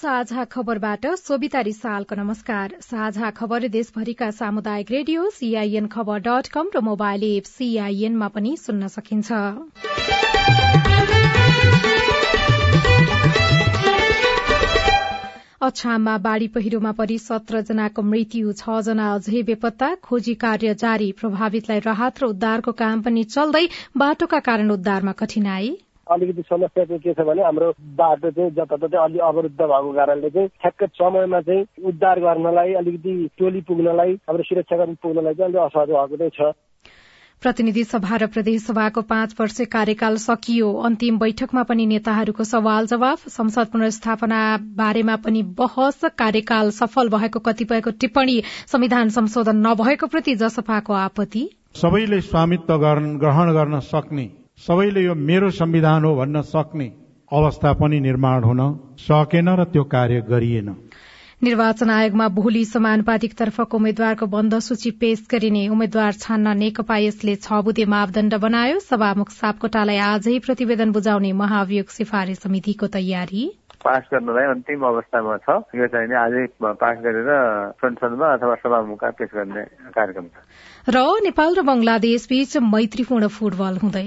साझा खबरबाट सोभिता रिसालको नमस्कार। साझा खबर देशभरिका सामुदायिक radio CIN Khabar dot com र मोबाइल एप सीआईएनमा पनि सुन्न सकिन्छ। अछाममा बाढ़ी पहिरोमा परि सत्र जनाको मृत्यु छ जना अझै बेपत्ता। खोजी कार्य जारी प्रभावितलाई राहत र उद्धारको काम पनि चल्दै बाटोका कारण उद्धारमा कठिनाई। अलिकति समस्या चाहिँ के छ भने हाम्रो बाटो चाहिँ जताततै अलि अवरुद्ध भएको कारणले चाहिँ ठ्याक्क समयमा चाहिँ उद्धार गर्नलाई अलिकति टोली पुग्नलाई हाम्रो सुरक्षाकर्मी पुग्नलाई चाहिँ अलिक असहज भएको चाहिँ छ। प्रतिनिधि सभा र प्रदेशसभाको पाँच वर्ष कार्यकाल सकियो। अन्तिम बैठकमा पनि नेताहरूको सवाल जवाफ संसद पुनर्स्थापना बारेमा पनि बहस कार्यकाल सफल भएको कतिपयको टिप्पणी संविधान संशोधन नभएको प्रति जसपाको आपत्ति? सबैले स्वामित्व ग्रहण गर्न सक्ने सबैले यो मेरो संविधान हो भन्न सक्ने अवस्था पनि निर्माण हुन सकेन र त्यो कार्य गरिएन। निर्वाचन आयोगमा भोलि समानुपातिक तर्फको उम्मेद्वारको बन्द सूची पेश गरिने उम्मेद्वार छान्न नेकपा यसले छ बुधे मापदण्ड बनायो। सभामुख सापकोटालाई आजै प्रतिवेदन बुझाउने महाभियोग सिफारिश समितिको तयारी। पास गर्नलाई अन्तिम अवस्थामा छ। यो चाहिँ आजै पास गरेर संसदमा अथवा सभामुखमा पेश गर्ने कार्यक्रम छ। र नेपाल र बंगलादेश बीच मैत्रीपूर्ण फुटबल हुँदै।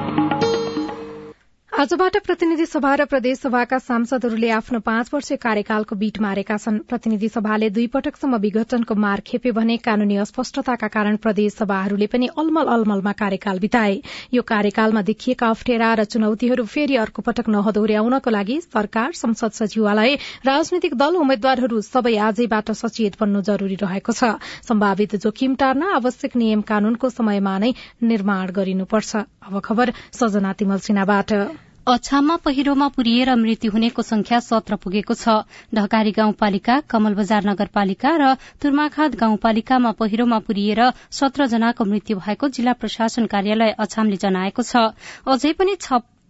आजबाट प्रतिनिधि सभा र प्रदेशसभाका सांसदहरूले आफ्नो पाँच वर्ष कार्यकालको बीट मारेका छन्। प्रतिनिधि सभाले दुई पटकसम्म विघटनको मार खेपे भने कानूनी अस्पष्टताका कारण प्रदेश सभाहरूले पनि अलमल अलमलमा कार्यकाल बिताए। यो कार्यकालमा देखिएका अप्ठ्यारा र चुनौतीहरू फेरि अर्को पटक नहदोर्याउनको लागि सरकार संसद सचिवालय राजनैतिक दल उम्मेद्वारहरू सबै आजैबाट सचेत बन्नु जरूरी रहेको छ। सम्भावित जोखिम टार्न आवश्यक नियम कानूनको समयमा नै निर्माण गरिनुपर्छ। अछाममा पहिरोमा पुरिएर मृत्यु हुनेको संख्या सत्र पुगेको छ। ढकारी गाउँपालिका कमल बजार नगरपालिका र तुर्माखात गाउँपालिकामा पहिरोमा पुरिएर सत्र जनाको मृत्यु भएको जिल्ला प्रशासन कार्यालय अछामले जनाएको छ। अझै पनि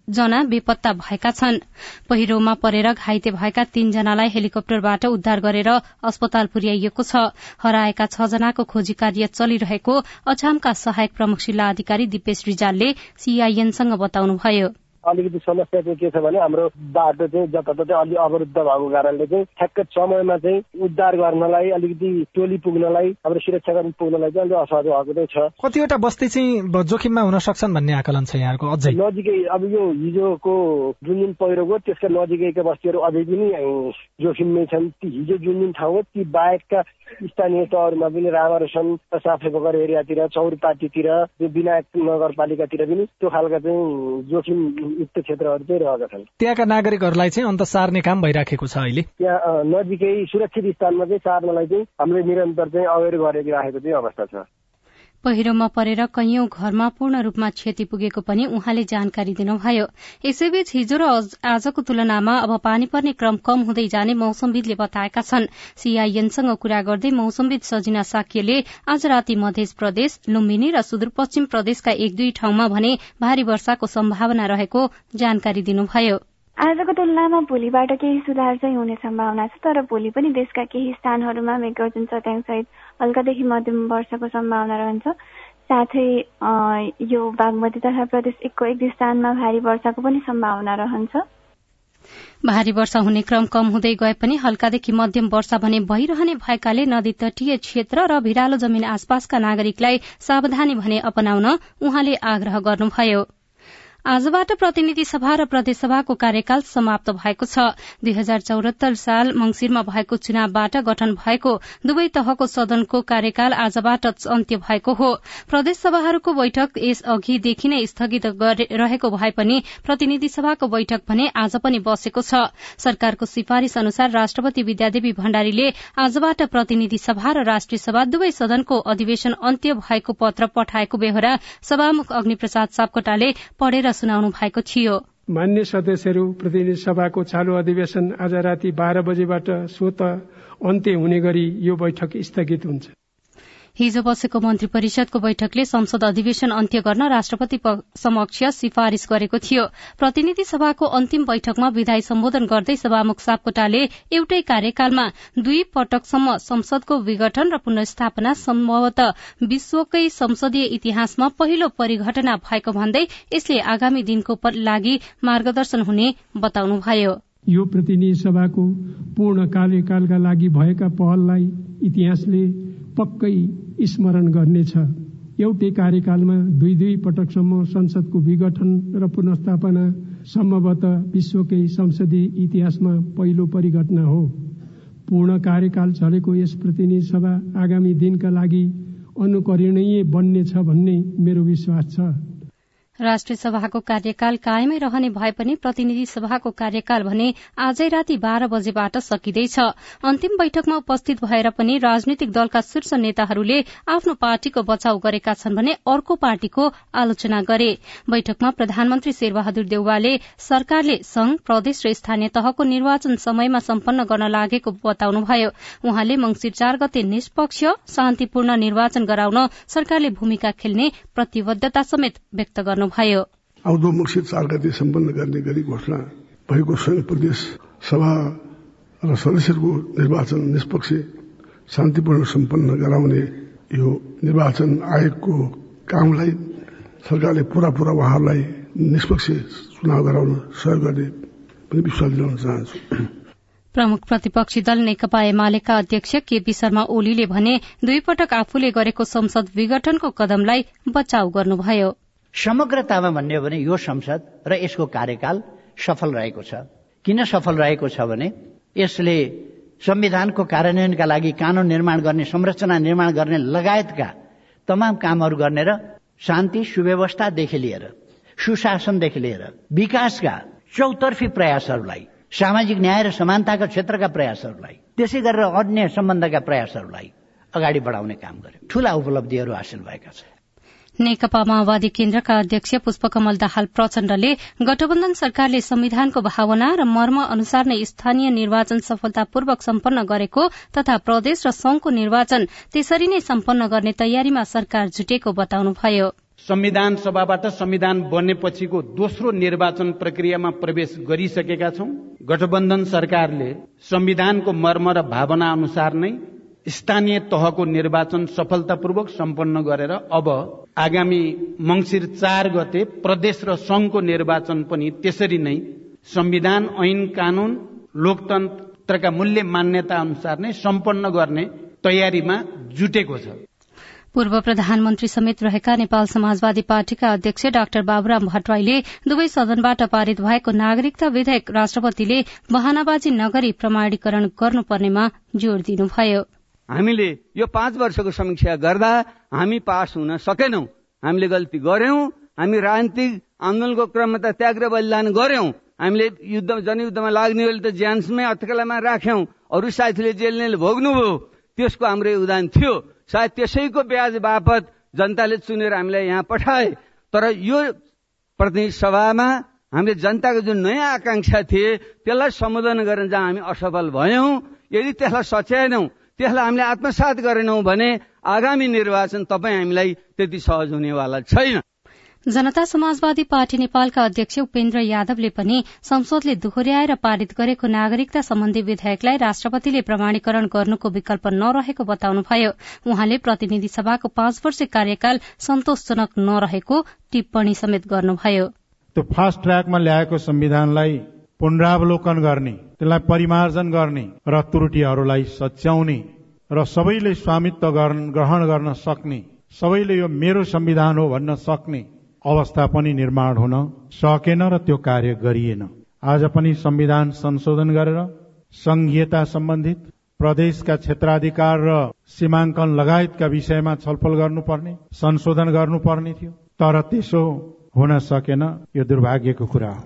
जना बेपत्ता भएका छन्। पहिरोमा परेर घाइते भएका तीनजनालाई हेलिकप्टरबाट उद्धार गरेर अस्पताल पुर्याइएको छ। हराएका छ जनाको खोजी कार्य चलिरहेको अछामका सहायक प्रमुख जिल्ला अधिकारी दिपेश रिजालले सीआईएनसँग बताउनुभयो। अलिकति समस्या चाहिँ के छ भने हाम्रो बाटो चाहिँ जताततै अलि अवरुद्ध भएको कारणले चाहिँ ठ्याक्क समयमा चाहिँ उद्धार गर्नलाई अलिकति टोली पुग्नलाई हाम्रो सुरक्षाकर्मी पुग्नलाई चाहिँ अलिक असहज भएको चाहिँ छ। कतिवटा बस्ती चाहिँ जोखिममा हुन सक्छन् भन्ने आकलन छ यहाँको अझै? नजिकै अब यो हिजोको जुन जुन पहिरो गयो त्यसका नजिकैका बस्तीहरू अझै पनि जोखिममै छन्। ती हिजो जुन जुन ठाउँ हो ती बाहेकका स्थानीय तहहरूमा पनि रामर छन् साफेबगर एरियातिर चौरपाटीतिर यो विनायक नगरपालिकातिर पनि त्यो खालका चाहिँ जोखिम युक्त क्षेत्रहरू चाहिँ रहेका छन्। त्यहाँका नागरिकहरूलाई चाहिँ अन्त सार्ने काम भइराखेको छ अहिले? त्यहाँ नजिकै सुरक्षित स्थानमा चाहिँ सार्नलाई चाहिँ हामीले निरन्तर चाहिँ अवेर गरेर राखेको चाहिँ अवस्था छ। पहिरोमा परेर कैयौं घरमा पूर्ण रूपमा क्षति पुगेको पनि उहाँले जानकारी दिनुभयो। यसैबीच हिजो र आजको तुलनामा अब पानी पर्ने क्रम कम हुँदै जाने मौसमविदले बताएका छन्। सीआईएनसँग कुरा गर्दै मौसमविद सजिना साक्यले आज राति मध्य प्रदेश लुम्बिनी र सुदूरपश्चिम प्रदेशका एक दुई ठाउँमा भने भारी वर्षाको सम्भावना रहेको जानकारी दिनुभयो। आजको तुलनामा भोलिबाट केही सुधार चाहिँ हुने सम्भावना छ तर भोलि पनि देशका केही स्थानहरूमा मेघगर्जन चट्याङसहित हल्कादेखि मध्यम वर्षाको सम्भावना रहन्छ। साथै यो बागमती तथा प्रदेश एकको एक स्थानमा भारी वर्षाको पनि सम्भावना रहन्छ। भारी वर्षा हुने क्रम कम हुँदै गए पनि हल्कादेखि मध्यम वर्षा भने भइरहने भएकाले नदी तटीय क्षेत्र र भिरालो जमीन आसपासका नागरिकलाई सावधानी भने अपनाउन उहाँले आग्रह गर्नुभयो। आजबाट प्रतिनिधि सभा र प्रदेशसभाको कार्यकाल समाप्त भएको छ। दुई हजार चौरात्तर साल मंगिरमा भएको चुनावबाट गठन भएको दुवै तहको सदनको कार्यकाल आजबाट अन्त्य भएको हो। प्रदेशसभाहरूको बैठक यस अघिदेखि नै स्थगित रहेको भए पनि प्रतिनिधि सभाको बैठक भने आज पनि बसेको छ। सरकारको सिफारिश अनुसार राष्ट्रपति विद्यादेवी भण्डारीले आजबाट प्रतिनिधि सभा र राष्ट्रिय सभा दुवै सदनको अधिवेशन अन्त्य भएको पत्र पठाएको बेहोरा सभामुख अग्निप्रसाद सापकोटाले पढेर सुनाउनु भएको थियो। मान्य सदस्यहरू प्रतिनिधि सभाको चालू अधिवेशन आज राति बाह्र बजेबाट स्वत अन्त्य हुने गरी यो बैठक स्थगित हुन्छ। हिजो बसेको मन्त्री परिषदको बैठकले संसद अधिवेशन अन्त्य गर्न राष्ट्रपति समक्ष सिफारिश गरेको थियो। प्रतिनिधि सभाको अन्तिम बैठकमा विधायी सम्बोधन गर्दै सभामुख सापकोटाले एउटै कार्यकालमा दुई पटकसम्म संसदको विघटन र पुनस्थापना सम्भवतः विश्वकै संसदीय इतिहासमा पहिलो परिघटना भएको भन्दै यसले आगामी दिनको लागि मार्गदर्शन हुने बताउनुभयो। यो प्रतिनिधि सभाको पूर्ण कार्यकालका लागि भएका पहललाई इतिहासले पक्कै स्मरण गर्नेछ। एउटै कार्यकालमा दुई दुई पटकसम्म संसदको विघटन र पुनस्थापना सम्भवतः विश्वकै संसदीय इतिहासमा पहिलो परिघटना हो। पूर्ण कार्यकाल चलेको यस प्रतिनिधि सभा आगामी दिनका लागि अनुकरणीय बन्नेछ भन्ने मेरो विश्वास छ। राष्ट्रिय सभाको कार्यकाल कायमै रहने भए पनि प्रतिनिधि सभाको कार्यकाल भने आजै राति बाह्र बजेबाट सकिँदैछ। अन्तिम बैठकमा उपस्थित भएर पनि राजनीतिक दलका शीर्ष नेताहरूले आफ्नो पार्टीको बचाउ गरेका छन् भने अर्को पार्टीको आलोचना गरे। बैठकमा प्रधानमन्त्री शेरबहादुर देउवाले सरकारले संघ प्रदेश र स्थानीय तहको निर्वाचन समयमा सम्पन्न गर्न लागेको बताउनुभयो। उहाँले मंगिर चार गते निष्पक्ष शान्तिपूर्ण निर्वाचन गराउन सरकारले भूमिका खेल्ने प्रतिबद्धता समेत व्यक्त गर्नु गर्नुभयो। आउँदो चार गते सम्पन्न गर्ने गरी घोषणा भएको संघ प्रदेश सभा र सदस्यहरूको निर्वाचन निष्पक्ष शान्तिपूर्ण सम्पन्न गराउने यो निर्वाचन आयोगको कामलाई सरकारले पूरा पूरा उहाँहरूलाई निष्पक्ष चुनाव गराउन सहयोग गर्ने पनि विश्वास दिलाउन चाहन्छु। प्रमुख प्रतिपक्षी दल नेकपा एमालेका अध्यक्ष केपी शर्मा ओलीले भने दुई पटक आफूले गरेको संसद विघटनको कदमलाई बचाउ गर्नुभयो। समग्रतामा भन्ने हो भने यो संसद र यसको कार्यकाल सफल रहेको छ। किन सफल रहेको छ भने यसले संविधानको कार्यान्वयनका लागि कानून निर्माण गर्ने संरचना निर्माण गर्ने लगायतका तमाम कामहरू गर्ने र शान्ति सुव्यवस्थादेखि लिएर सुशासनदेखि लिएर विकासका चौतर्फी प्रयासहरूलाई सामाजिक न्याय र समानताका क्षेत्रका प्रयासहरूलाई त्यसै गरेर अन्य सम्बन्धका प्रयासहरूलाई अगाडि बढाउने काम गर्यो। ठूला उपलब्धिहरू हासिल भएका छन्। नेकपा माओवादी केन्द्रका अध्यक्ष पुष्पकमल दाहाल प्रचण्डले गठबन्धन सरकारले संविधानको भावना र मर्म अनुसार नै स्थानीय निर्वाचन सफलतापूर्वक सम्पन्न गरेको तथा प्रदेश र संघको निर्वाचन त्यसरी नै सम्पन्न गर्ने तयारीमा सरकार जुटेको बताउनुभयो। संविधान सभाबाट संविधान बनेपछिको दोस्रो निर्वाचन प्रक्रियामा प्रवेश गरिसकेका छौं। गठबन्धन सरकारले संविधानको मर्म र भावना अनुसार नै स्थानीय तहको निर्वाचन सफलतापूर्वक सम्पन्न गरेर अब आगामी मंगिर चार गते प्रदेश र संघको निर्वाचन पनि त्यसरी नै संविधान ऐन कानून लोकतन्त्रका मूल्य मान्यता अनुसार नै सम्पन्न गर्ने तयारीमा जुटेको छ। पूर्व प्रधानमन्त्री समेत रहेका नेपाल समाजवादी पार्टीका अध्यक्ष डाक्टर बाबुराम भट्टराईले दुवै सदनबाट पारित भएको नागरिकता विधेयक राष्ट्रपतिले बहानाबाजी नगरी प्रमाणीकरण गर्नुपर्नेमा जोड़ दिनुभयो। हामीले यो पाँच वर्षको समीक्षा गर्दा हामी पास हुन सकेनौं। हामीले गल्ती गर्यौं हामी राजनीतिक आन्दोलनको क्रममा त त्याग र बलिदान गर्यौं हामीले युद्ध जनयुद्धमा लाग्नेहरूले त ज्यान्समै अत्कलामा राख्यौं। अरू साथीले जेलले भोग्नुभयो। त्यसको हाम्रो योगदान थियो। सायद त्यसैको ब्याज बापत जनताले चुनेर हामीलाई यहाँ पठाए। तर यो प्रतिनिधि सभामा हामीले जनताको जुन नयाँ आकांक्षा थिए त्यसलाई सम्बोधन गर्न जहाँ हामी असफल भयौं यदि त्यसलाई सच्याएनौं त्यसलाई हामीले आत्मसात गरेनौं भने आगामी निर्वाचन तपाईँ हामीलाई त्यति सहज हुनेवाला छैन। जनता समाजवादी पार्टी नेपालका अध्यक्ष उपेन्द्र यादवले पनि संसदले दोहोर्याएर पारित गरेको नागरिकता सम्बन्धी विधेयकलाई राष्ट्रपतिले प्रमाणीकरण गर्नुको विकल्प नरहेको बताउनुभयो। उहाँले प्रतिनिधि सभाको पाँच वर्ष कार्यकाल सन्तोषजनक नरहेको टिप्पणी समेत गर्नुभयो। त्यो फास्ट ट्र्याकमा ल्याएको संविधानलाई पुनरावलोकन गर्ने त्यसलाई परिमार्जन गर्ने र त्रुटिहरूलाई सच्याउने र सबैले स्वामित्व ग्रहण गर्न सक्ने सबैले यो मेरो संविधान हो भन्न सक्ने अवस्था पनि निर्माण हुन सकेन र त्यो कार्य गरिएन। आज पनि संविधान संशोधन गरेर संघीयता सम्बन्धित प्रदेशका क्षेत्राधिकार र सीमाङ्कन लगायतका विषयमा छलफल गर्नुपर्ने संशोधन गर्नुपर्ने थियो। तर त्यसो हुन सकेन यो दुर्भाग्यको कुरा हो।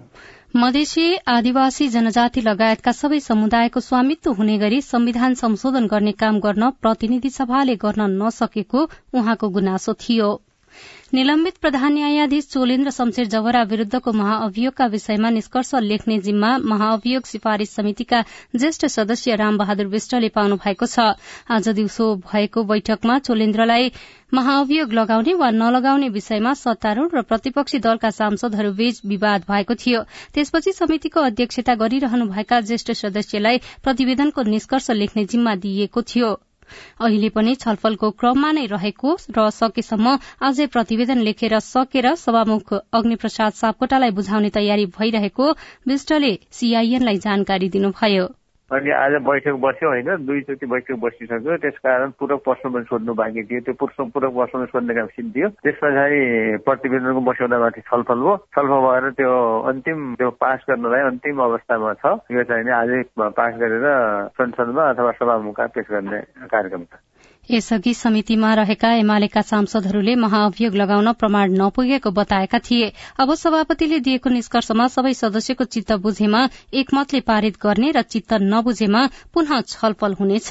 मधेसी आदिवासी जनजाति लगायतका सबै समुदायको स्वामित्व हुने गरी संविधान संशोधन गर्ने काम गर्न प्रतिनिधि सभाले गर्न नसकेको उहाँको गुनासो थियो। निलम्बित प्रधान न्यायाधीश चोलेन्द्र शमशेर जवरा विरूद्धको महाअभियोगका विषयमा निष्कर्ष लेख्ने जिम्मा महाअभियोग सिफारिश समितिका ज्येष्ठ सदस्य रामबहादुर विष्टले पाउनु भएको छ। आज दिउँसो भएको बैठकमा चोलेन्द्रलाई महाअभियोग लगाउने वा नलगाउने विषयमा सत्तारूढ़ र प्रतिपक्षी दलका सांसदहरूबीच विवाद भएको थियो। त्यसपछि समितिको अध्यक्षता गरिरहनुभएका ज्येष्ठ सदस्यलाई प्रतिवेदनको निष्कर्ष लेख्ने जिम्मा दिइएको थियो। अहिले पनि छलफलको क्रममा नै रहेको र सकेसम्म अझै प्रतिवेदन लेखेर सकेर सभामुख अग्निप्रसाद सापकोटालाई बुझाउने तयारी भइरहेको विष्टले सीआईएनलाई जानकारी दिनुभयो। अनि आज बैठक बस्यो होइन दुईचोटि बैठक बसिसक्यो। त्यसकारण पूरक प्रश्न पनि सोध्नु बाँकी थियो। त्यो पूरक पूरक प्रश्न सोध्ने काम सिद्धियो त्यस पछाडि प्रतिवेदनको मस्यौदामाथि छलफल भयो। छलफल भएर त्यो अन्तिम त्यो पास गर्नलाई अन्तिम अवस्थामा छ। यो चाहिँ आजै पास गरेर संसदमा अथवा सभामुखमा पेश गर्ने कार्यक्रम छ। यसअघि समितिमा रहेका एमालेका सांसदहरूले महाअभियोग लगाउन प्रमाण नपुगेको बताएका थिए। अब सभापतिले दिएको निष्कर्षमा सबै सदस्यको चित्त बुझेमा एकमतले पारित गर्ने र चित्त नबुझेमा पुनः छलफल हुनेछ।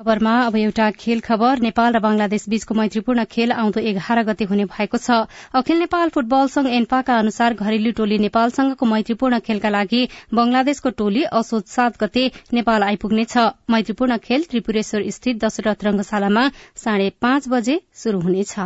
खबरमा अब एउटा खेल खबर। नेपाल र बंगलादेश बीचको मैत्रीपूर्ण खेल आउँदो एघार गते हुने भएको छ। अखिल नेपाल फुटबल संघ एन्फाका अनुसार घरेलु टोली नेपालसँगको मैत्रीपूर्ण खेलका लागि बंगलादेशको टोली असोज सात गते नेपाल आइपुग्नेछ। मैत्रीपूर्ण खेल त्रिपुरेश्वर स्थित दशरथ रंगशालामा साढे पाँच बजे शुरू हुनेछ।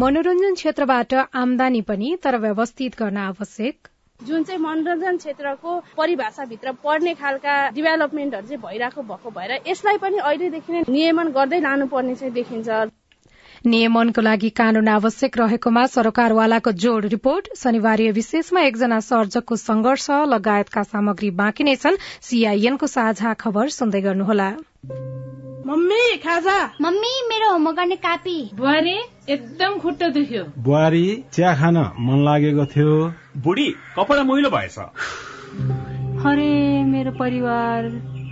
मनोरञ्जन क्षेत्रबाट आमदानी पनि तर व्यवस्थित गर्न आवश्यक। जुन चाहिँ मनोरञ्जन क्षेत्रको परिभाषाभित्र पढ्ने खालका डेभलपमेन्टहरू चाहिँ भइरहेको भएको भएर यसलाई पनि अहिलेदेखि नै नियमन गर्दै लानुपर्ने चाहिँ देखिन्छ। नियमनको लागि कानून आवश्यक रहेकोमा सरकारवालाको जोड़ रिपोर्ट। शनिबार विशेषमा एकजना सर्जकको संघर्ष लगायतका सामग्री बाँकी नै छन्। सीआईएनको साझा खबर सुन्दै गर्नुहोला। मम्मी खाजा। मम्मी मेरो होमवर्क गर्ने कापी। बुहारी एकदम खुट्टा दुख्यो। बुहारी चिया खान मन लागेको थियो। बुढी कपडा मैलो भएछ। अरे मेरो परिवार।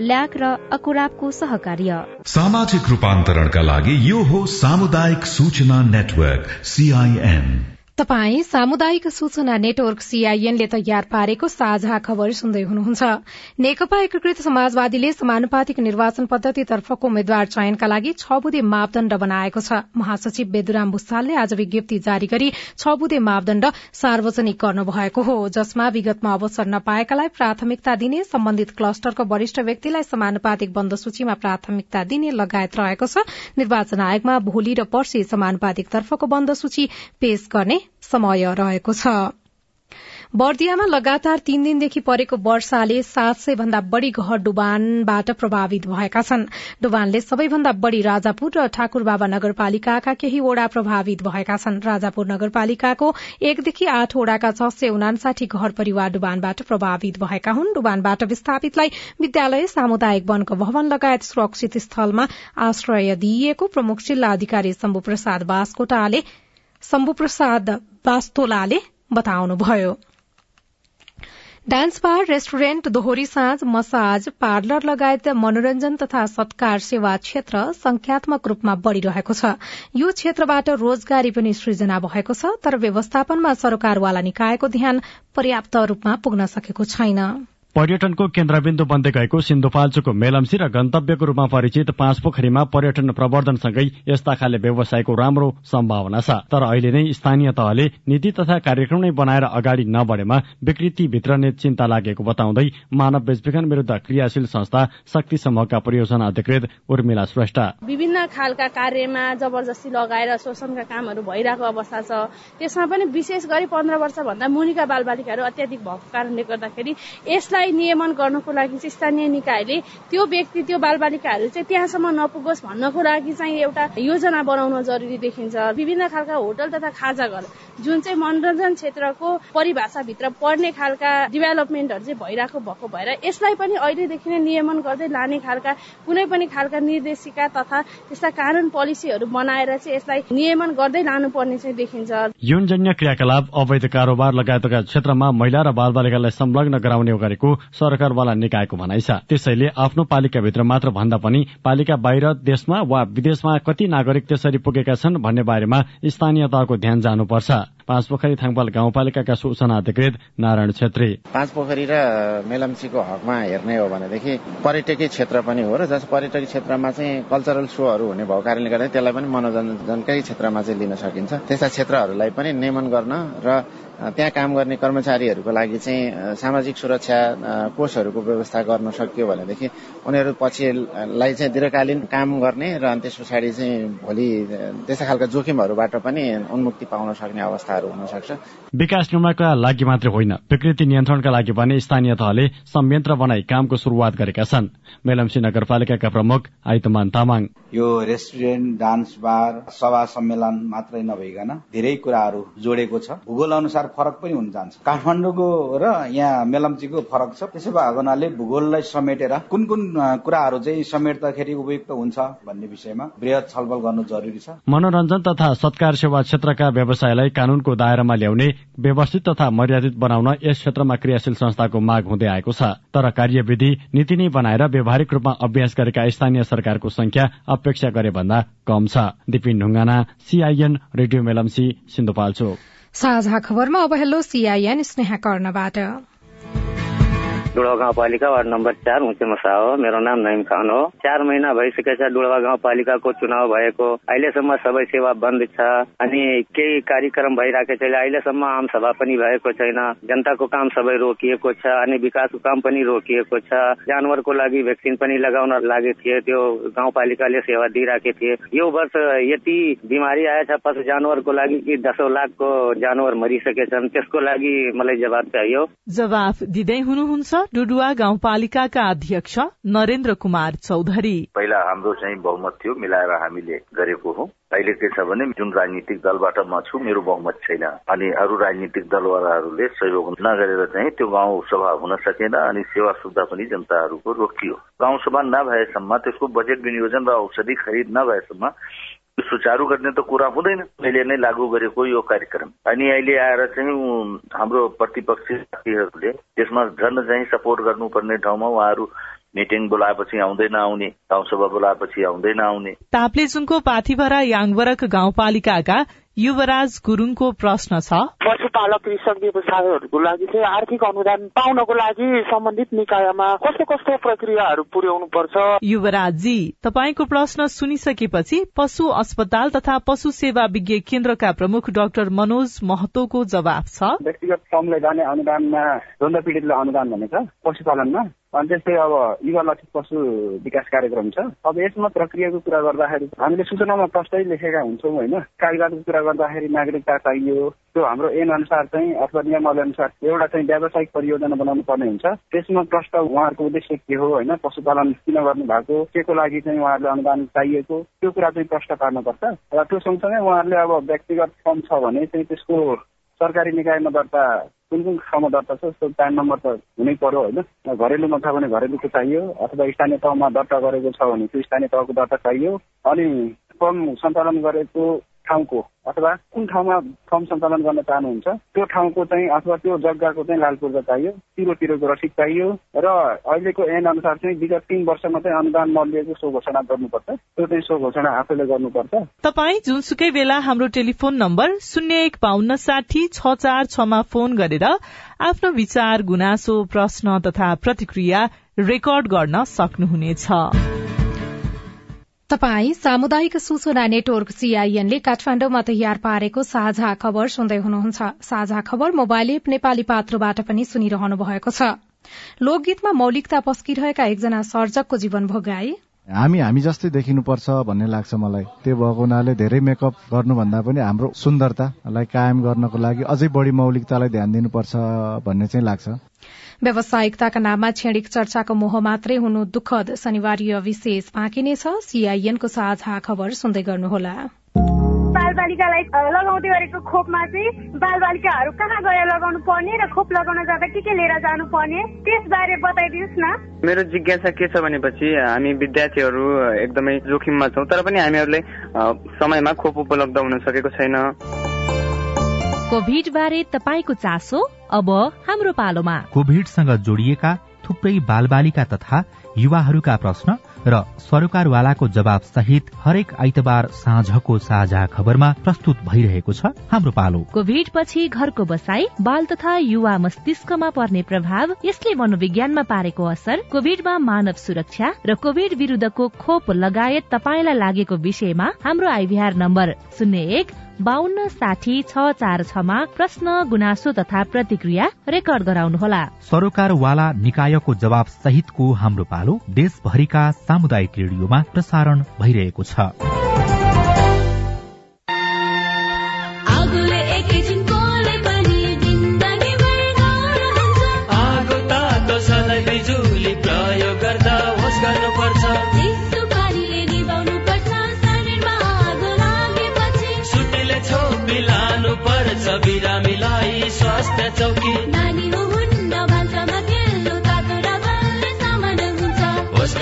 ल्याक र अकुराबको सहकार्य। सामाजिक रूपान्तरणका लागि यो हो सामुदायिक सूचना नेटवर्क सीआईएन तपाई सामुदायिक सूचना नेटवर्क सीआईएनले तयार पारेको साझा खबर सुन्दै हुनुहुन्छ। नेकपा एकीकृत समाजवादीले समानुपातिक निर्वाचन पद्धतितर्फको उम्मेद्वार चयनका लागि छ बुधे मापदण्ड बनाएको छ। महासचिव बेदुराम भुसालले आज विज्ञप्ति जारी गरी छ बुधे मापदण्ड सार्वजनिक गर्नुभएको हो जसमा विगतमा अवसर नपाएकालाई प्राथमिकता दिने सम्बन्धित क्लस्टरको वरिष्ठ व्यक्तिलाई समानुपातिक बन्द सूचीमा प्राथमिकता दिने लगायत रहेको छ। निर्वाचन आयोगमा भोलि र पर्सि समानुपातिक तर्फको बन्द सूची पेश गर्ने समय रहेको छ। बर्दियामा लगातार तीन दिनदेखि परेको वर्षाले सात सय भन्दा बढ़ी घर डुबानबाट प्रभावित भएका छन्। डुबानले सबैभन्दा बढ़ी राजापुर र ठाकुरबाबा नगरपालिकाका केही वडा प्रभावित भएका छन्। राजापुर नगरपालिकाको एकदेखि आठ वडाका छ सय उनासाठी घर परिवार डुबानबाट प्रभावित भएका हुन्। डुबानबाट विस्थापितलाई विद्यालय सामुदायिक वनको भवन लगायत सुरक्षित स्थलमा आश्रय दिइएको प्रमुख जिल्ला अधिकारी शम्भु प्रसाद बास्कोटाले शम्भु प्रसाद बास्तोलाले बताउनुभयो। डान्स बार रेस्टुरेन्ट दोहोरी साँझ मसाज पार्लर लगायत मनोरञ्जन तथा सत्कार सेवा क्षेत्र संख्यात्मक रूपमा बढ़िरहेको छ। यो क्षेत्रबाट रोजगारी पनि सृजना भएको छ तर व्यवस्थापनमा सरकारवाला निकायको ध्यान पर्याप्त रूपमा पुग्न सकेको छैन। पर्यटनको केन्द्रबिन्दु बन्दै गएको सिन्धुपाल्चोकको मेलम्सी र गन्तव्यको रूपमा परिचित पाँच पोखरीमा पर्यटन प्रवर्धनसँगै यस्ता खाले व्यवसायको राम्रो सम्भावना छ। तर अहिले नै स्थानीय तहले नीति तथा कार्यक्रम नै बनाएर अगाडि नबढेमा विकृति भित्रने चिन्ता लागेको बताउँदै मानव बेचबिखन विरूद्ध क्रियाशील संस्था शक्ति समूहका परियोजना अधिकृत उर्मिला श्रेष्ठ। विभिन्न खालका कार्यमा जबरजस्ती लगाएर शोषणका कामहरू भइरहेको अवस्था छ। त्यसमा पनि विशेष गरी पन्ध्र वर्षभन्दा मुनिका बालबालिकाहरू अत्याधिक भएको कारणले गर्दाखेरि यसलाई नियमन गर्नको लागि चाहिँ स्थानीय निकायले त्यो व्यक्ति त्यो बालबालिकाहरू चाहिँ त्यहाँसम्म नपुगोस् भन्नको लागि चाहिँ एउटा योजना बनाउन जरुरी देखिन्छ। विभिन्न खालका होटल तथा खाजा घर जुन चाहिँ मनोरञ्जन क्षेत्रको परिभाषाभित्र पर्ने खालका डेभलपमेन्टहरू चाहिँ भइरहेको भएको भएर यसलाई पनि अहिलेदेखि नै नियमन गर्दै लाने खालका कुनै पनि खालका निर्देशिका तथा त्यस्ता कानून पोलिसीहरू बनाएर चाहिँ यसलाई नियमन गर्दै लानुपर्ने चाहिँ देखिन्छ। यौनजन्य क्रियाकलाप अवैध कारोबार लगायतका क्षेत्रमा महिला र बालबालिकालाई संलग्न गराउने गरेको सरकारवाला निकायको भनाइ छ। त्यसैले आफ्नो पालिकाभित्र मात्र भन्दा पनि पालिका बाहिर देशमा वा विदेशमा कति नागरिक त्यसरी पुगेका छन् भन्ने बारेमा स्थानीय तहको ध्यान जानुपर्छ। पाँच पोखरी थाङपाल गाउँपालिकाका सूचना अधिकृत नारायण छेत्री। पाँच पोखरी र मेलम्चीको हकमा हेर्ने हो भनेदेखि पर्यटकीय क्षेत्र पनि हो र जस पर्यटकीय क्षेत्रमा चाहिँ कल्चरल सोहरू हुने भएको कारणले गर्दा त्यसलाई पनि मनोरञ्जनकै क्षेत्रमा चाहिँ लिन सकिन्छ। त्यस्ता क्षेत्रहरूलाई पनि नियमन गर्न र त्यहाँ काम गर्ने कर्मचारीहरूको लागि चाहिँ सामाजिक सुरक्षा कोषहरूको व्यवस्था गर्न सकियो भनेदेखि उनीहरू पछिलाई चाहिँ दीर्घकालीन काम गर्ने र त्यस पछाडि चाहिँ भोलि त्यस्ता खालका जोखिमहरूबाट पनि उन्मुक्ति पाउन सक्ने अवस्थाहरू हुन सक्छ विकास निर्माणका लागि मात्रै होइन विकृति नियन्त्रणका लागि भने स्थानीय तहले संयन्त्र बनाई कामको शुरूआत गरेका छन्। मेलम्सी नगरपालिकाका प्रमुख आइतमान तामाङ। यो रेस्टुरेन्ट डान्स बार सभा सम्मेलन मात्रै नभइकन धेरै कुराहरू जोडेको छ। भूगोल अनुसार फरक पनि हुन जान्छ। काठमाडौँको र यहाँ मेलम्चीको फरक छ। त्यसो भएको हुनाले भूगोललाई समेटेर कुन कुन कुराहरू चाहिँ समेट्दाखेरि उपयुक्त हुन्छ भन्ने विषयमा वृहत छलफल गर्नु जरुरी छ। मनोरञ्जन तथा सत्कार सेवा क्षेत्रका व्यवसायलाई कानूनको दायरामा ल्याउने व्यवस्थित तथा मर्यादित बनाउन यस क्षेत्रमा क्रियाशील संस्थाको माग हुँदै आएको छ। तर कार्यविधि नीति नै बनाएर व्यावहारिक रूपमा अभ्यास गरेका स्थानीय सरकारको संख्या अपेक्षा गरे भन्दा कम छ। Dipin Dhungana CIN radio Melamchi Sindhupalchok. साझा खबरमा अब हेलो सीआईएन स्नेहा कर्णबाट। डुडवा गाउँपालिका वार्ड नम्बर चार मुचे मसा हो मेरो नाम नइम खान. हो चार महिना भइसकेछ डुडवा गाउँपालिकाको चुनाव भएको। अहिलेसम्म सबै सेवा बन्द छ। अनि केही कार्यक्रम भइरहेको छैन अहिलेसम्म आम सभा पनि भएको छैन। जनताको काम सबै रोकिएको छ अनि विकासको काम पनि रोकिएको छ। जानवरको लागि भ्याक्सिन पनि लगाउन लागेको थिए त्यो गाउँपालिकाले सेवा दिइरहेको थिए यो वर्ष यति बिमारी आएछ पशु जानवरको लागि कि दसौँ लाखको जानवर मरिसकेछन्। त्यसको लागि मलाई जवाब चाहियो। जवाफ दिँदै हुनुहुन्छ? डुडुवा गाउँपालिकाका अध्यक्ष नरेन्द्र कुमार चौधरी। पहिला हाम्रो चाहिँ बहुमत थियो मिलाएर हामीले गरेको हो। अहिले के छ भने जुन राजनीतिक दलबाट म छु मेरो बहुमत छैन। अनि अरू राजनीतिक दलवालाहरूले सहयोग नगरेर चाहिँ त्यो गाउँ सभा हुन सकेन अनि सेवा सुविधा पनि जनताहरूको रोकियो। गाउँ सभा नभएसम्म त्यसको बजेट विनियोजन र औषधि खरिद नभएसम्म सुचारू गर्ने त कुरा हुँदैन। अहिले नै लागू गरेको यो कार्यक्रम। अनि अहिले आएर चाहिँ हाम्रो प्रतिपक्षी साथीहरूले त्यसमा झन् चाहिँ सपोर्ट गर्नुपर्ने ठाउँमा उहाँहरू मिटिङ बोलाएपछि आउँदैन आउने गाउँसभा बोलाएपछि आउँदैन आउने ताप्लेजुङको पाथिभरा याङवरक गाउँपालिकाका युवराज गुरूङको प्रश्न छ। पशुपालक कृषक व्यवसायहरूको लागि चाहिँ आर्थिक अनुदान पाउनको लागि सम्बन्धित निकायमा कस्तो कस्तो प्रक्रियाहरू पुर्याउनु पर्छ युवराजजी तपाईँको प्रश्न सुनिसकेपछि पशु अस्पताल तथा पशु सेवा विज्ञ केन्द्रका प्रमुख डाक्टर मनोज महतोको जवाब छ। व्यक्तिगत श्रमले जाने अनुदानमा द्वन्द पीडितलाई अनुदान भनेको पशुपालनमा? अनि त्यस्तै अब युवा लक्षित पशु विकास कार्यक्रम छ। अब यसमा प्रक्रियाको कुरा गर्दाखेरि हामीले सूचनामा प्रष्टै लेखेका हुन्छौँ होइन। कागजातको कुरा गर्दाखेरि नागरिकता चाहियो। त्यो हाम्रो ऐन अनुसार चाहिँ अथवा नियमावली अनुसार एउटा चाहिँ व्यावसायिक परियोजना बनाउनु पर्ने हुन्छ। त्यसमा प्रष्ट उहाँहरूको उद्देश्य के हो होइन? पशुपालन किन गर्नु भएको के को लागि चाहिँ उहाँहरूले अनुदान चाहिएको? त्यो कुरा चाहिँ प्रष्ट पार्नुपर्छ। र त्यो सँगसँगै उहाँहरूले अब व्यक्तिगत फर्म छ भने चाहिँ त्यसको सरकारी निकायमा दर्ता कुन कुन ठाउँमा दर्ता छ त्यसको प्यान नम्बर त हुनै पर्यो होइन। घरेलुमा छ भने घरेलुको चाहियो अथवा स्थानीय तहमा दर्ता गरेको छ भने त्यो स्थानीय तहको दर्ता चाहियो। अनि फर्म सञ्चालन गरेको ठाउँको अथवा कुन ठाउँमा फर्म सञ्चालन गर्न चाहनुहुन्छ त्यो ठाउँको चाहिँ अथवा त्यो जग्गाको चाहिँ लाल पूर्जा चाहियो तिरो तिरोको रसिद चाहियो र अहिलेको ऐन अनुसार चाहिँ विगत तिन वर्षमा चाहिँ अनुदान नलिएको सो घोषणा गर्नुपर्छ। त्यो चाहिँ सो घोषणा आफैले गर्नुपर्छ। तपाईँ जुनसुकै बेला हाम्रो टेलिफोन नम्बर शून्य एक बान्न साठी छ चार छमा फोन गरेर आफ्नो विचार गुनासो प्रश्न तथा प्रतिक्रिया रेकर्ड गर्न सक्नुहुनेछ। तपाई सामुदायिक सूचना नेटवर्क सीआईएनले काठमाण्डुमा तयार पारेको साझा खबर सुन्दै हुनुहुन्छ। साझा खबर मोबाइल एप नेपाली पात्रोबाट पनि सुनिरहनु भएको छ। लोकगीतमा मौलिकता पस्किरहेका एकजना सर्जकको जीवन भोगाए हामी हामी जस्तै देखिनुपर्छ भन्ने लाग्छ मलाई। त्यो भएको हुनाले धेरै मेकअप गर्नुभन्दा पनि हाम्रो सुन्दरतालाई कायम गर्नको लागि अझै बढी मौलिकतालाई ध्यान दिनुपर्छ भन्ने चाहिँ लाग्छ। व्यावसायिकताका नाममा क्षणिक चर्चाको मोह मात्रै हुनु दुःखद। शनिवार विशेष बाँकी नै छ। सीआईएनको साझा खबर सुन्दै गर्नुहोला। बालबालिकालाई लगाउँदै गरेको खोपमा चाहिँ बालबालिकाहरू कहाँ गएर लगाउनु पर्ने र खोप लगाउन जाँदा के के लिएर जानु पर्ने त्यसबारे बताइदिनुहोस् न। मेरो जिज्ञासा के छ भनेपछि हामी विद्यार्थीहरू एकदमै जोखिममा छौँ तर पनि हामीहरूले समयमा खोप उपलब्ध हुन सकेको छैन। कोभिड बारे तपाईँको चासो अब हाम्रो पालोमा। कोभिडसँग जोडिएका थुप्रै बालबालिका तथा युवाहरूका प्रश्न र सरकारवालाको जवाब सहित हरेक आइतबार साँझको साझा खबरमा प्रस्तुत भइरहेको छ हाम्रो पालो। कोभिड पछि घरको बसाई बाल तथा युवा मस्तिष्कमा पर्ने प्रभाव यसले मनोविज्ञानमा पारेको असर कोभिडमा मानव सुरक्षा र कोभिड विरूद्धको खोप लगायत तपाईँलाई लागेको विषयमा हाम्रो आइभीआर नम्बर शून्य एक बान्न साठी छ चार छमा प्रश्न गुनासो तथा प्रतिक्रिया रेकर्ड गराउनुहोला। सरोकारवाला निकायको जवाब सहितको हाम्रो पालो देशभरिका सामुदायिक रेडियोमा प्रसारण भइरहेको छ।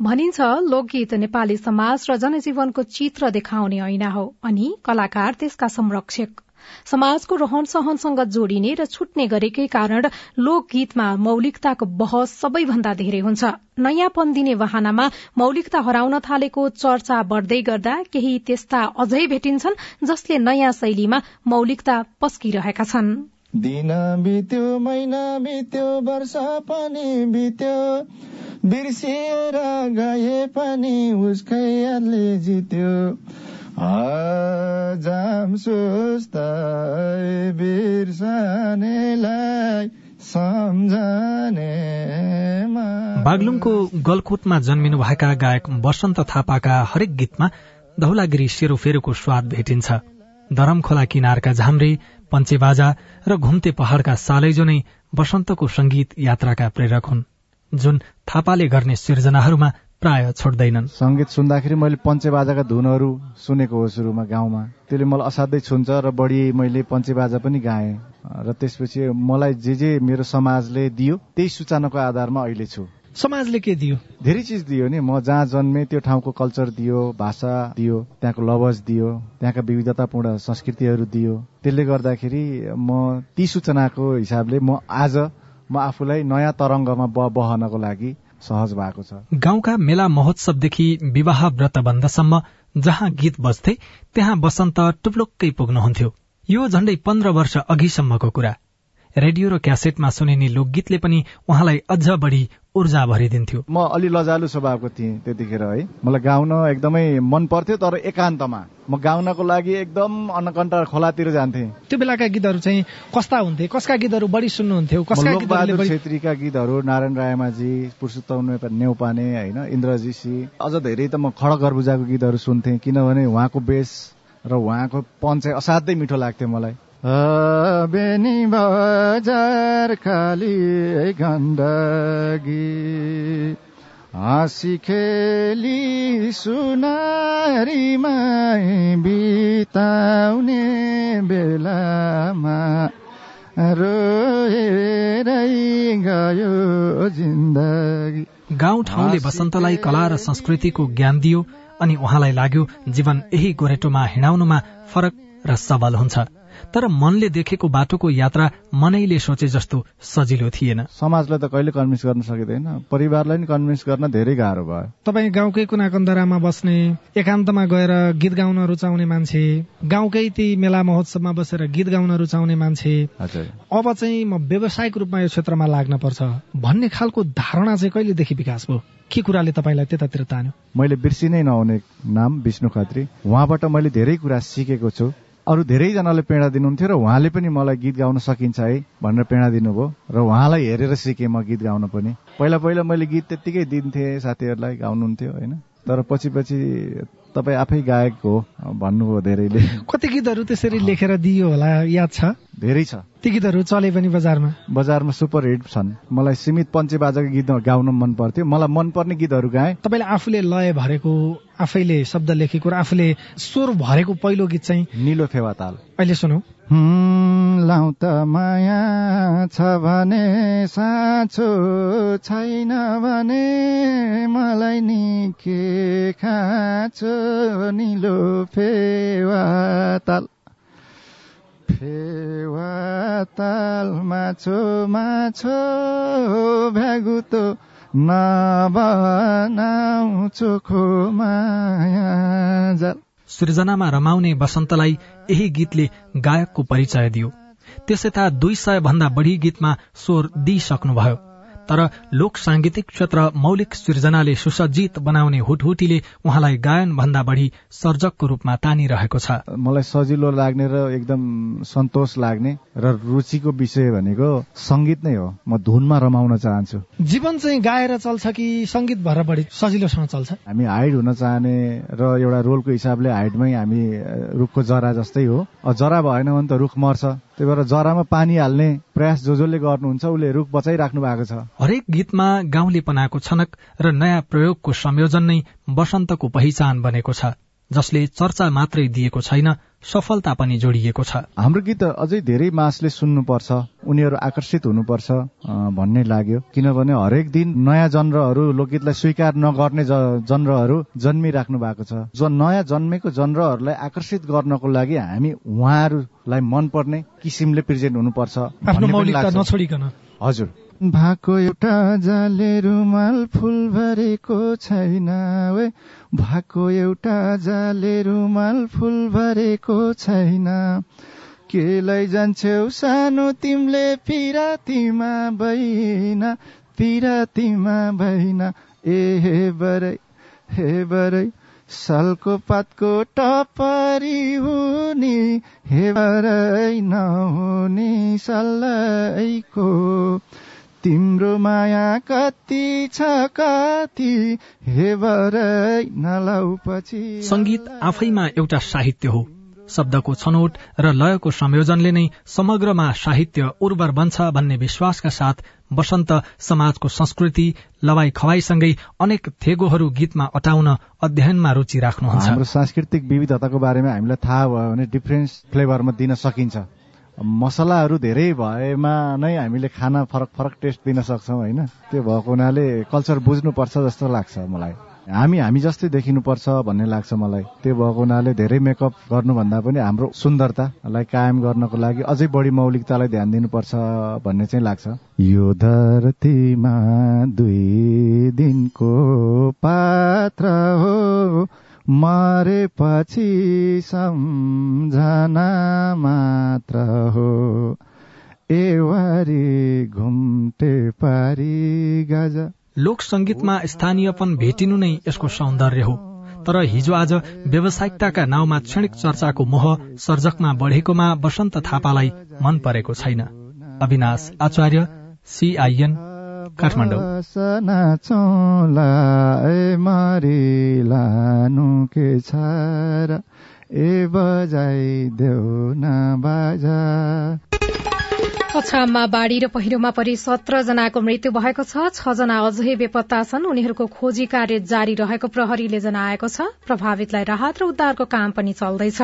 भनिन्छ लोकगीत नेपाली समाज र जनजीवनको चित्र देखाउने ऐना हो अनि कलाकार त्यसका संरक्षक। समाजको रहन सहनसँग जोडिने र छुट्ने गरेकै कारण लोकगीतमा मौलिकताको बहस सबैभन्दा धेरै हुन्छ। नयाँपन दिने वाहनामा मौलिकता हराउन थालेको चर्चा बढ्दै गर्दा केही त्यस्ता अझै भेटिन्छन् जसले नयाँ शैलीमा मौलिकता पस्किरहेका छन्। दिन बित्यो महिना बित्यो वर्ष पनि बित्यो बिर्सिएर गए पनि उसकै जित्यो जाम बागलुङको गलकोटमा जन्मिनुभएका गायक वसन्त थापाका हरेक गीतमा धौलागिरी सेरोफेरोको स्वाद भेटिन्छ। दरम खोला किनारका झाम्रे पञ्चेबाजा र घुम्ते पहाड़का सालैजो नै वसन्तको संगीत यात्राका प्रेरक हुन् जुन थापाले गर्ने सिर्जनाहरूमा प्राय छोड्दैनन्। सङ्गीत सुन्दाखेरि मैले पञ्चेबाजाका धुनहरू सुनेको हो सुरुमा गाउँमा। त्यसले मलाई असाध्यै छुन्छ र बढी मैले पञ्चेबाजा पनि गाएँ। र त्यसपछि मलाई जे जे मेरो समाजले दियो त्यही सूचनाको आधारमा अहिले छु। समाजले के दियो? धेरै चिज दियो नि। म जहाँ जन्मे त्यो ठाउँको कल्चर दियो भाषा दियो त्यहाँको लवज दियो त्यहाँका विविधतापूर्ण संस्कृतिहरू दियो। त्यसले गर्दाखेरि म ती सूचनाको हिसाबले म आज म आफूलाई नयाँ तरङ्गमा बहनको लागि सहज भएको छ। गाउँका मेला महोत्सवदेखि विवाह व्रतबन्धसम्म जहाँ गीत बज्थे त्यहाँ बसन्त टुप्लुक्कै पुग्नुहुन्थ्यो। यो झण्डै पन्ध्र वर्ष अघिसम्मको कुरा। रेडियो र क्यासेटमा सुनिने लोकगीतले पनि उहाँलाई अझ बढी ऊर्जा भरिदिन्थ्यो। म अलि लजालु स्वभावको थिएँ त्यतिखेर है। मलाई गाउन एकदमै मन पर्थ्यो तर एकान्तमा। म गाउनको लागि एकदम अन्नकण्ठ खोलातिर जान्थे। त्यो बेलाका गीतहरू चाहिँ कस्ता हुन्थे? कसका गीतहरू बढी सुन्नुहुन्थ्यो? छेत्रीका गीतहरू नारायण रायमाजी पुरुषोत्तम नेउपाने होइन इन्द्रजीसी अझ धेरै त म खडक गर्बुजाको गीतहरू सुन्थेँ। किनभने उहाँको बेस र उहाँको पन चाहिँ असाध्यै मिठो लाग्थ्यो मलाई। बेनी बजार खाली गण्डगी हाँसी खेली सुनारीमा बिताउने बेलामा रोएरै गयो जिन्दगी। गाउँ ठाउँले वसन्तलाई कला र संस्कृतिको ज्ञान दियो अनि उहाँलाई लाग्यो जीवन यही गोरेटोमा हिँडाउनुमा फरक र सबल हुन्छ। तर मनले देखेको बाटोको यात्रा मनैले सोचे जस्तो सजिलो थिएन। समाजलाई त कहिले कन्भिन्स गर्न सकिँदैन। परिवारलाई नि कन्भिन्स गर्न धेरै गाह्रो भयो। तपाईँ गाउँकै कुना कन्दरामा बस्ने एकान्तमा गएर गीत गाउन रुचाउने मान्छे गाउँकै ती मेला महोत्सवमा बसेर गीत गाउन रुचाउने मान्छे अब चाहिँ म व्यावसायिक रूपमा यो क्षेत्रमा लाग्न पर्छ भन्ने खालको धारणा चाहिँ कहिलेदेखि विकास भयो? के कुराले तपाईँलाई त्यतातिर तान्यो? मैले बिर्सिनै नहुने नाम विष्णु खत्री। उहाँबाट मैले धेरै कुरा सिकेको छु। अरू धेरैजनाले प्रेरणा दिनुहुन्थ्यो र उहाँले पनि मलाई गीत गाउन सकिन्छ है भनेर प्रेरणा दिनुभयो र उहाँलाई हेरेर सिकेँ म गीत गाउन पनि। पहिला पहिला मैले गीत त्यत्तिकै दिन्थेँ साथीहरूलाई गाउनुहुन्थ्यो होइन? तर पछि पछि तपाईँ आफै गायक हो भन्नुभयो धेरैले। कति गीतहरू त्यसरी लेखेर दियो होला याद छ? धेरै छ। ती गीतहरू चले पनि बजारमा? बजारमा सुपर हिट छन्। मलाई सीमित पञ्चे बाजाको गीत गाउन मन पर्थ्यो। मलाई मनपर्ने गीतहरू गाएँ। तपाईँले आफूले लय भरेको आफैले शब्द लेखेको र आफूले स्वर भरेको पहिलो गीत चाहिँ निलो फेवा ताल। अहिले सुनौ। लाउ त माया छ भने साँचो छैन भने मलाई नि के खाँचो निलो फेवा ताल। फेवा ताल माछो माछो भ्यागुतो सृजनामा रमाउने वसन्तलाई यही गीतले गायकको परिचय दियो। त्यस यता दुई सय भन्दा बढ़ी गीतमा स्वर दिइसक्नुभयो। तर लोक सांगीतिक क्षेत्र मौलिक सृजनाले सुसज्जित बनाउने हुटहुटीले उहाँलाई गायन भन्दा बढ़ी सर्जकको रूपमा तानिरहेको छ। मलाई सजिलो लाग्ने र एकदम सन्तोष लाग्ने र रुचिको विषय भनेको संगीत नै हो। म धुनमा रमाउन चाहन्छु। जीवन चाहिँ गाएर चल्छ कि संगीत भएर बढी सजिलोसँग चल्छ? हामी हाइड हुन चाहने र एउटा रोलको हिसाबले हाइडमै हामी रुखको जरा जस्तै हो। जरा भएन भने त रुख मर्छ। त्यही भएर जरामा पानी हाल्ने प्रयास जो जसले गर्नुहुन्छ उसले रुख बचाइराख्नु भएको छ। हरेक गीतमा गाउँलेपनाको छनक र नयाँ प्रयोगको संयोजन नै वसन्तको पहिचान बनेको छ। जसले चर्चा मात्रै दिएको छैन सफलता पनि जोडिएको छ। हाम्रो गीत अझै धेरै मासले सुन्नुपर्छ उनीहरू आकर्षित हुनुपर्छ भन्ने लाग्यो। किनभने हरेक दिन नयाँ जन्रहरू लोकगीतलाई स्वीकार नगर्ने जन्रहरू जन्मिराख्नु भएको छ। जो नयाँ जन्मेको जन्रहरूलाई आकर्षित गर्नको लागि हामी उहाँहरूलाई मनपर्ने किसिमले प्रेजेन्ट हुनुपर्छ आफ्नो मौलिकता नछोडिकन। हजुर। भएको एउटा जाले रुमाल फुल भरेको छैन वे। भएको एउटा जाले रुमाल फुल भरेको छैन। के लैजान्छौ सानो तिमीले पिरातीमा बहिन पिरातीमा बहिन ए हे बरै हे बरै सालको पातको टपरी हुने हे बरै नहुने सल्लाइको तिम्रो माया कति छ कति हे पछि। संगीत आफैमा एउटा साहित्य हो। शब्दको छनौट र लयको संयोजनले नै समग्रमा साहित्य उर्वर बन्छ भन्ने विश्वासका साथ वसन्त समाजको संस्कृति लवाई खवाईसँगै अनेक थेगोहरू गीतमा अटाउन अध्ययनमा रुचि राख्नुहुन्छ। हाम्रो सांस्कृतिक विविधताको बारेमा हामीलाई थाहा भयो भने डिफ्रेन्स फ्लेभरमा दिन सकिन्छ। मसलाहरू धेरै भएमा नै हामीले खाना फरक फरक टेस्ट दिन सक्छौँ होइन? त्यो भएको हुनाले कल्चर बुझ्नुपर्छ जस्तो लाग्छ मलाई। हामी हामी जस्तै देखिनुपर्छ भन्ने लाग्छ मलाई। त्यो भएको हुनाले धेरै मेकअप गर्नुभन्दा पनि हाम्रो सुन्दरतालाई कायम गर्नको लागि अझै बढी मौलिकतालाई ध्यान दिनुपर्छ भन्ने चाहिँ लाग्छ। यो धरतीमा दुई दिनको पात्र हो। मरेपछि सम्झना मात्र हो। एवारी घुम्टे पारी गाजा। लोक संगीतमा स्थानीयपन भेटिनु नै यसको सौन्दर्य हो। तर हिजो आज व्यावसायिकताका नाउँमा क्षणिक चर्चाको मोह सर्जकमा बढेकोमा वसन्त थापालाई मन परेको छैन। अविनाश आचार्य सीआईएन काठमाडौँ। लानु के छ ए बजाइदेऊ न बाजा। अछाममा बाढ़ी र पहिरोमा परि सत्र जनाको मृत्यु भएको छ। छ जना अझै बेपत्ता छन्। उनीहरूको खोजी कार्य जारी रहेको प्रहरीले जनाएको छ। प्रभावितलाई राहत र उद्धारको काम पनि चल्दैछ।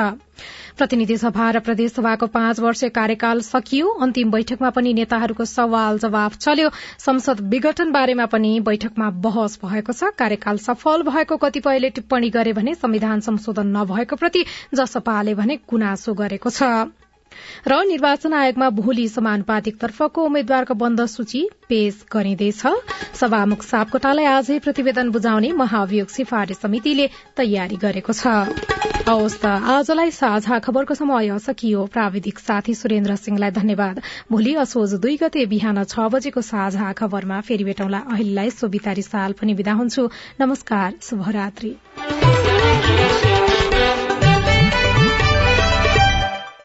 प्रतिनिधि सभा र प्रदेशसभाको पाँच वर्ष कार्यकाल सकियो। अन्तिम बैठकमा पनि नेताहरूको सवाल जवाफ चल्यो। संसद विघटन बारेमा पनि बैठकमा बहस भएको छ। कार्यकाल सफल भएको कतिपयले टिप्पणी गरे भने संविधान संशोधन नभएको प्रति जसपाले भने गुनासो गरेको छ। र निर्वाचन आयोगमा भोलि समानुपातिक तर्फको उम्मेद्वारको बन्द सूची पेश गरिँदैछ। सभामुख सापकोटालाई आजै प्रतिवेदन बुझाउने महाभियोग सिफारिश समितिले तयारी गरेको छ। आजलाई साझा खबरको समय सकियो। प्राविधिक साथी सुरेन्द्र सिंहलाई धन्यवाद। भोलि असोज दुई गते बिहान छ बजेको साझा खबरमा फेरि भेटौँला। अहिलेलाई सोभितारी साल पनि विदा हुन्छु। नमस्कार शुभरात्री।